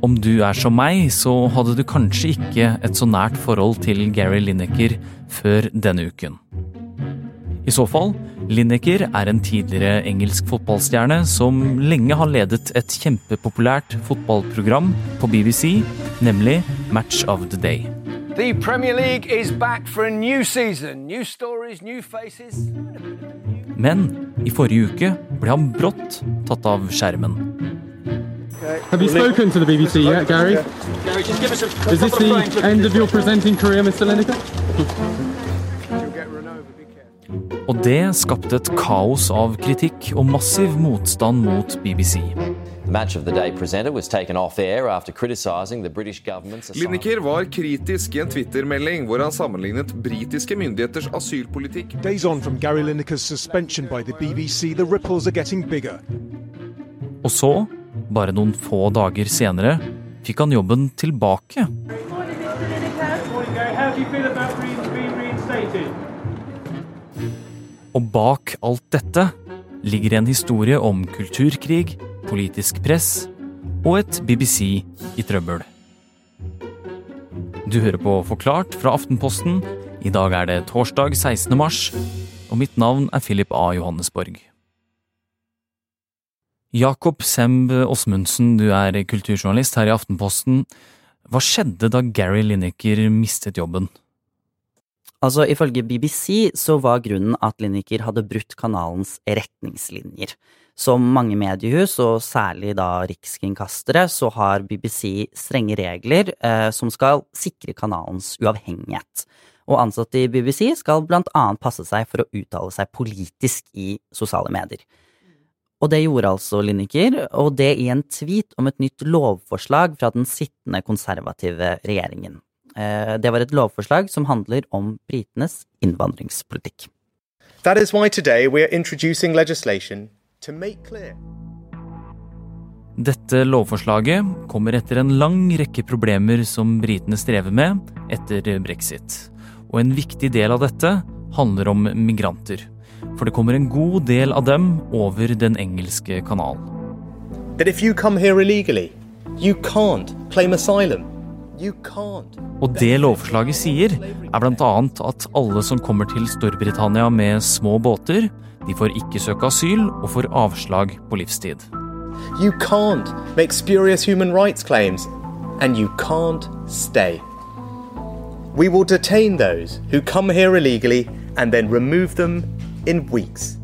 Om du er som meg, så hadde du kanskje ikke et så nært forhold til Gary Lineker før denne uken. I så fall, Lineker er en tidligere engelsk fotballstjerne som lenge har ledet et kjempepopulært fotballprogram på BBC, nemlig Match of the Day. The Premier League is back for a new season. New stories, new faces. Men i forrige uke ble han brått tatt av skjermen. Have you spoken to the BBC yet, Gary? Gary, just give us a Is this the end of your presenting career, Mr. Lineker? Og det skapte et kaos av kritikk og massiv motstand mot BBC. The Match of the Day presenter was taken off air after criticising the British government's asylum. Lineker var kritisk i en Twitter-melding hvor han sammenlignet britiske myndigheters asylpolitikk. Days on from Gary Lineker's suspension by the BBC, the ripples are getting bigger. Og så, bare noen få dager senere, fikk han jobben tilbake. Og bak alt dette ligger en historie om kulturkrig, politisk press og et BBC i trøbbel. Du hører på Forklart fra Aftenposten. I dag er det torsdag 16. mars, og mitt navn er Philip A. Johannesborg. Jakob Semb Åsmundsen, du er kulturjournalist her i Aftenposten. Hva skjedde da Gary Lineker mistet jobben? Altså, Ifølge BBC så var grunnen at Lineker hadde brutt kanalens retningslinjer. Som mange mediehus, og særlig da rikskringkastere, så har BBC strenge regler eh, som skal sikre kanalens uavhengighet. Og ansatte i BBC skal blant annet passe seg for å uttale seg politisk i sosiale medier. Og det gjorde altså Lineker, og det i en tweet om et nytt lovforslag fra den sittende konservative regjeringen. Eh, Det var et lovforslag som handler om britenes innvandringspolitikk. That is why today we are introducing legislation to make clear. Dette lovforslaget kommer etter en lang rekke problemer som britene strever med etter brexit. Og en viktig del av dette handler om migranter. For det kommer en god del av dem over den engelske kanalen. Og det lovforslaget sier, er bl.a. at alle som kommer til Storbritannia med små båter, de får ikke søke asyl og får avslag på livstid. You can't make spurious human rights claims. And you can't stay. We will detain those who come here illegally and then remove them in weeks.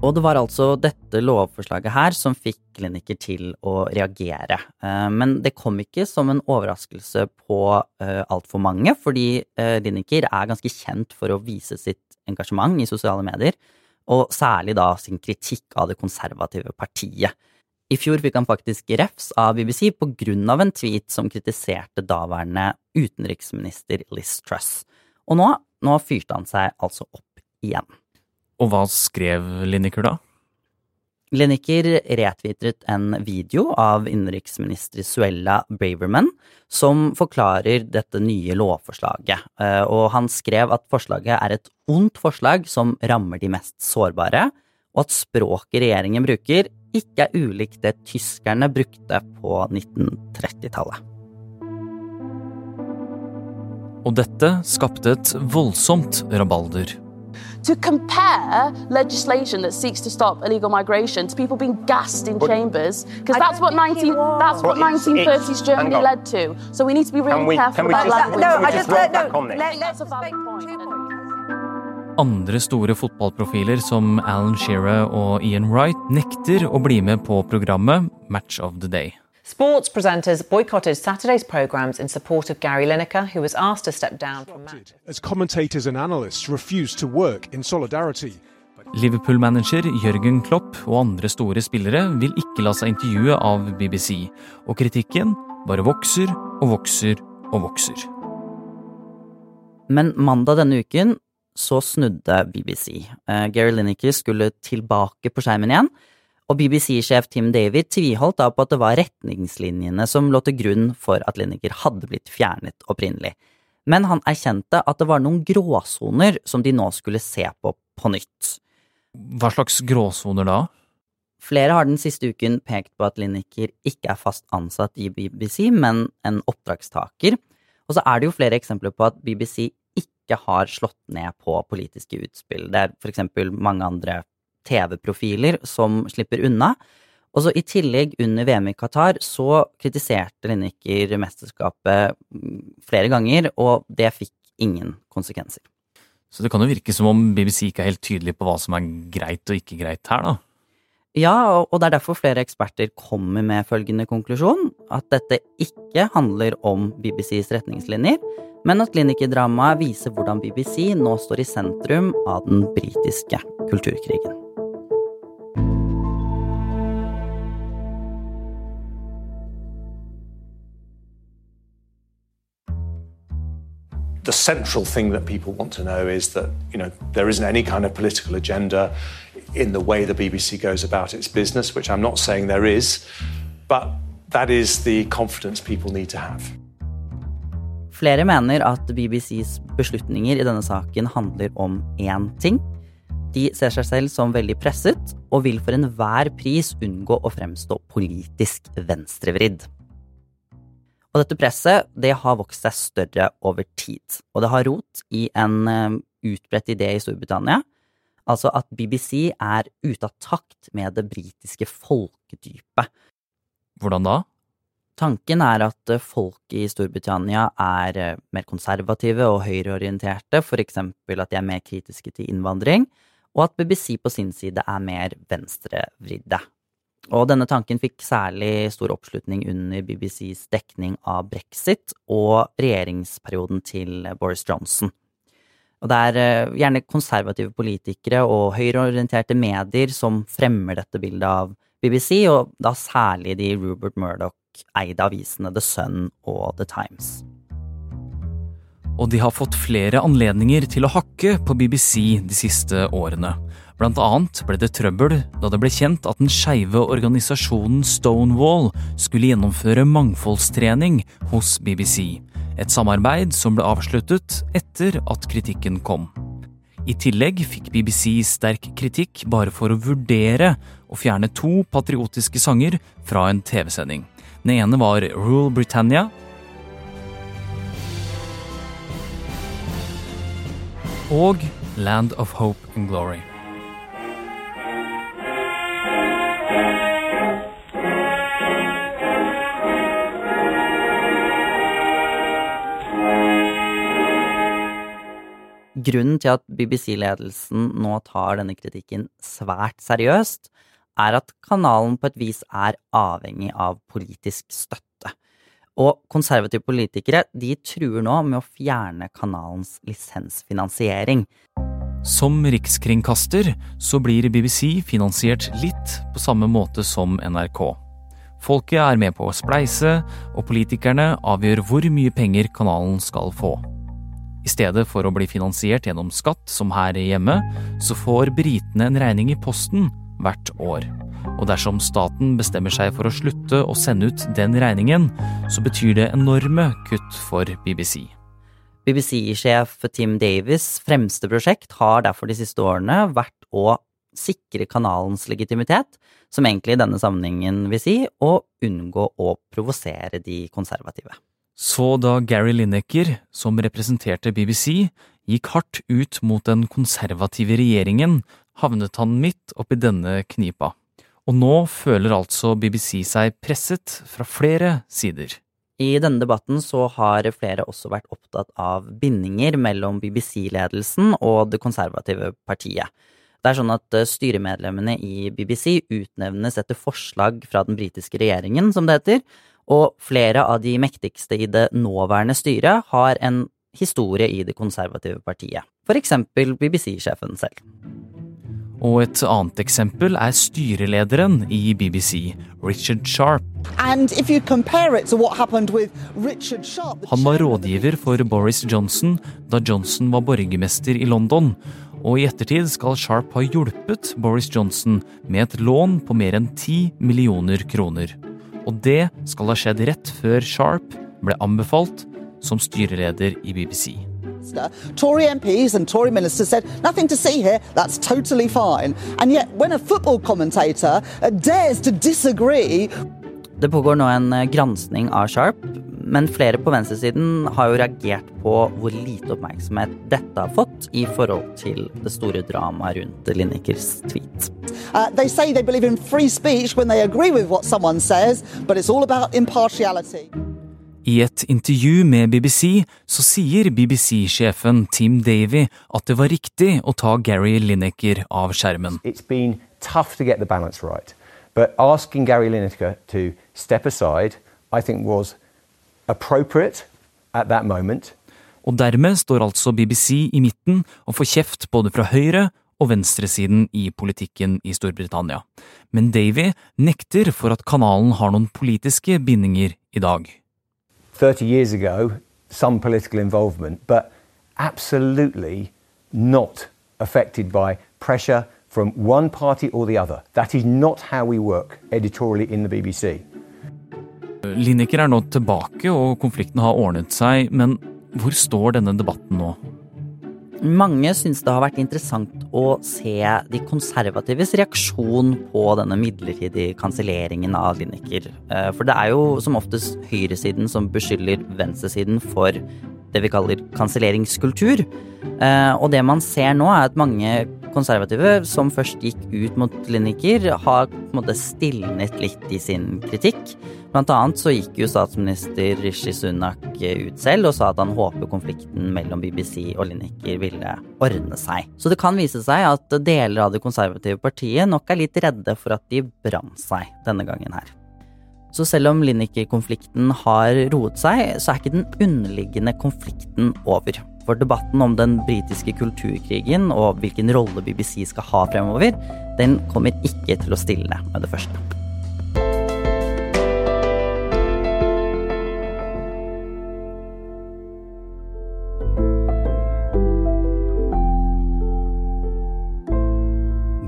Og det var altså dette lovforslaget her som fikk klinikker til å reagere. Eh, Men det kom ikke som en overraskelse på altfor mange, fordi eh, Lineker er ganske kjent for å vise sitt engasjement i sosiale medier, og særlig da sin kritikk av det konservative partiet. I fjor fikk han faktisk refs av BBC på en tweet som kritiserte daværende utenriksminister Liz Truss. Og nå, nå fyrte han seg altså opp igjen. Og hva skrev Lineker da? Lineker retvitret en video av innenriksminister Suella Braverman som forklarer dette nye lovforslaget, Eh, og han skrev at forslaget er et ondt forslag som rammer de mest sårbare, og at språket regjeringen bruker ikke er ulikt det tyskerne brukte på 1930-tallet. Og dette skapte et voldsomt rabalder. to compare legislation that seeks to stop illegal migration to people being gassed in chambers because that's what 19 that's what 1930s it's- Germany led to so we need to be really we- careful about language No, I just- let- no, on let- let's. Andre store fotballprofiler som Alan Shearer og Ian Wright nekter å bli med på programmet Match of the Day. Sports presenters boycotted Saturday's programmes in support of Gary Lineker, who was asked to step down from match. As commentators and analysts refused to work in solidarity. Liverpool-manager Jørgen Klopp og andre store spillere vil ikke la seg intervjue av BBC, og kritikken bare vokser og vokser og vokser. Men mandag denne uken så snudde BBC. Eh, Gary Lineker skulle tilbake på skjermen igjen, og BBC-sjef Tim David tviholdt da på at det var retningslinjene som lå til grunn for at Lineker hadde blitt fjernet opprinnelig. Men han erkjente at det var noen gråsoner som de nå skulle se på på nytt. Hva slags gråsoner da? Flere har den siste uken pekt på at Lineker ikke er fast ansatt i BBC, men en oppdragstaker. Og så er det jo flere eksempler på at BBC ikke har slått ned på politiske utspill. Det er for eksempel mange andre TV-profiler som slipper unna. Og så I tillegg, under VM i Qatar, så kritiserte Lineker mesterskapet flere ganger, og det fikk ingen konsekvenser. Så det kan jo virke som om BBC ikke er helt tydelig på hva som er greit og ikke greit her, da? Ja, og det er derfor flere eksperter kommer med følgende konklusjon, at dette ikke handler om BBCs retningslinjer, men at Lineker-dramaet viser hvordan BBC nå står i sentrum av den britiske kulturkrigen. The central thing that people want to know is that you know there isn't any kind of political agenda in the way the BBC goes about its business, which I'm not saying there is, but that is the confidence people need to have. Flere mener at BBCs beslutninger i denne saken handler om én ting. De ser seg selv som veldig presset, og vil for enhver pris unngå å fremstå politisk venstrevridd. Og dette presset det har vokst seg større over tid, og det har rot i en eh, utbredt idé i Storbritannia, altså at BBC er ute av takt med det britiske folkedypet. Hvordan da? Tanken er at eh, folk i Storbritannia er eh, mer konservative og høyreorienterte, for eksempel at de er mer kritiske til innvandring, og at BBC på sin side er mer venstrevridde. Og denne tanken fikk særlig stor oppslutning under BBCs dekning av brexit og regjeringsperioden til Boris Johnson. Og det er eh, gjerne konservative politikere og høyreorienterte medier som fremmer dette bildet av BBC, og da særlig de Rupert Murdoch-eide avisene The Sun og The Times. Og de har fått flere anledninger til å hakke på BBC de siste årene. Blant annet ble det trøbbel da det ble kjent at den skeive organisasjonen Stonewall skulle gjennomføre mangfoldstrening hos BBC, et samarbeid som ble avsluttet etter at kritikken kom. I tillegg fikk BBC sterk kritikk bare for å vurdere å fjerne to patriotiske sanger fra en TV-sending. Den ene var Rule Britannia, og Land of Hope and Glory. Grunnen til at BBC-ledelsen nå tar denne kritikken svært seriøst, er at kanalen på et vis er avhengig av politisk støtte. Og konservative politikere de truer nå med å fjerne kanalens lisensfinansiering. Som rikskringkaster så blir BBC finansiert litt på samme måte som NRK. Folket er med på å spleise, og politikerne avgjør hvor mye penger kanalen skal få. I stedet for å bli finansiert gjennom skatt, som her hjemme, så får britene en regning i posten hvert år. Og dersom staten bestemmer seg for å slutte å sende ut den regningen, så betyr det enorme kutt for BBC. BBC-sjef Tim Davis' fremste prosjekt har derfor de siste årene vært å sikre kanalens legitimitet, som egentlig i denne sammenhengen vil si å unngå å provosere de konservative. Så da Gary Lineker, som representerte BBC, gikk hardt ut mot den konservative regjeringen, havnet han midt oppi denne knipa. Og nå føler altså BBC seg presset fra flere sider. I denne debatten så har flere også vært opptatt av bindinger mellom BBC-ledelsen og det konservative partiet. Det er sånn at eh, styremedlemmene i BBC utnevnes etter forslag fra den britiske regjeringen, som det heter, og flere av de mektigste i det nåværende styret har en historie i det konservative partiet, eksempel BBC-sjefen selv. Og et annet eksempel er styrelederen i BBC, Richard Sharp. Sharp Han var rådgiver for Boris Johnson da Johnson var borgermester i London, og i ettertid skal Sharp ha hjulpet Boris Johnson med et lån på mer enn 10 millioner kroner. Og det skal ha skjedd rett før Sharp ble anbefalt som styreleder i BBC. Tory MPs and Tory ministers said, nothing to see here, that's totally fine. And yet, when a football commentator uh, dares to disagree Det pågår nå en granskning gransking av Sharp, men flere på venstresiden har jo reagert på hvor lite oppmerksomhet dette har fått i forhold til det store dramaet rundt Linekers tweet. Uh, they say they believe in free speech when they agree with what someone says, but it's all about impartiality. I et intervju med BBC så sier BBC-sjefen Tim Davy at det var riktig å ta Gary Lineker av skjermen. It's been tough to get the balance right. But asking Gary Lineker to step aside, I think was appropriate at that moment. Og dermed står altså BBC i midten og får kjeft både fra høyre og venstresiden i politikken i Storbritannia. Men Davy nekter for at kanalen har noen politiske bindinger i dag. 30 years ago, some political involvement, but absolutely not affected by pressure from one party or the other. That is not how we work editorially in the BBC. Lineker er nå tilbake, og konflikten har ordnet seg, men hvor står denne debatten nå? Mange syns det har vært interessant å se de konservatives reaksjon på denne midlertidige kanselleringen av Lineker. Eh, for det er jo som oftest høyresiden som beskylder venstresiden for det vi kaller kanselleringskultur. Eh, og det man ser nå, er at mange konservative som først gikk ut mot Lineker, har på en måte stilnet litt i sin kritikk. Blant annet så gikk jo statsminister Rishi Sunak ut selv og sa at han håper konflikten mellom BBC og Lineker ville ordne seg. Så det kan vise seg at deler av det konservative partiet nok er litt redde for at de brant seg denne gangen her. Så selv om Lineker-konflikten har roet seg, så er ikke den underliggende konflikten over. For debatten om den britiske kulturkrigen og hvilken rolle BBC skal ha fremover, den kommer ikke til å stille med det første.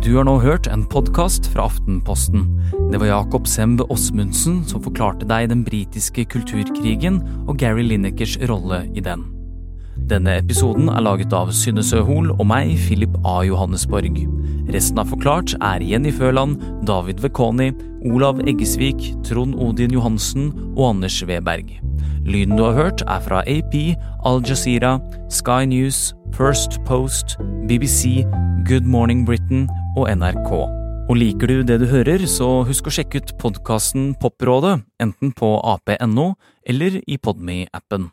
Du har nå hørt en podkast fra Aftenposten. Det var Jakob Sembe Åsmundsen som forklarte deg den britiske kulturkrigen og Gary Linekers rolle i den. Denne episoden er laget av Synne Søhol og meg, Philip A. Johannesborg. Resten av Forklart er Jenny Føland, David Vekoni, Olav Eggesvik, Trond Odin Johansen og Anders Weberg. Lyden du har hørt, er fra AP, Al Jazeera, Sky News, First Post, BBC, Good Morning Britain og NRK. Og liker du det du hører, så husk å sjekke ut podkasten Poprådet, enten på ap.no eller i Podme-appen.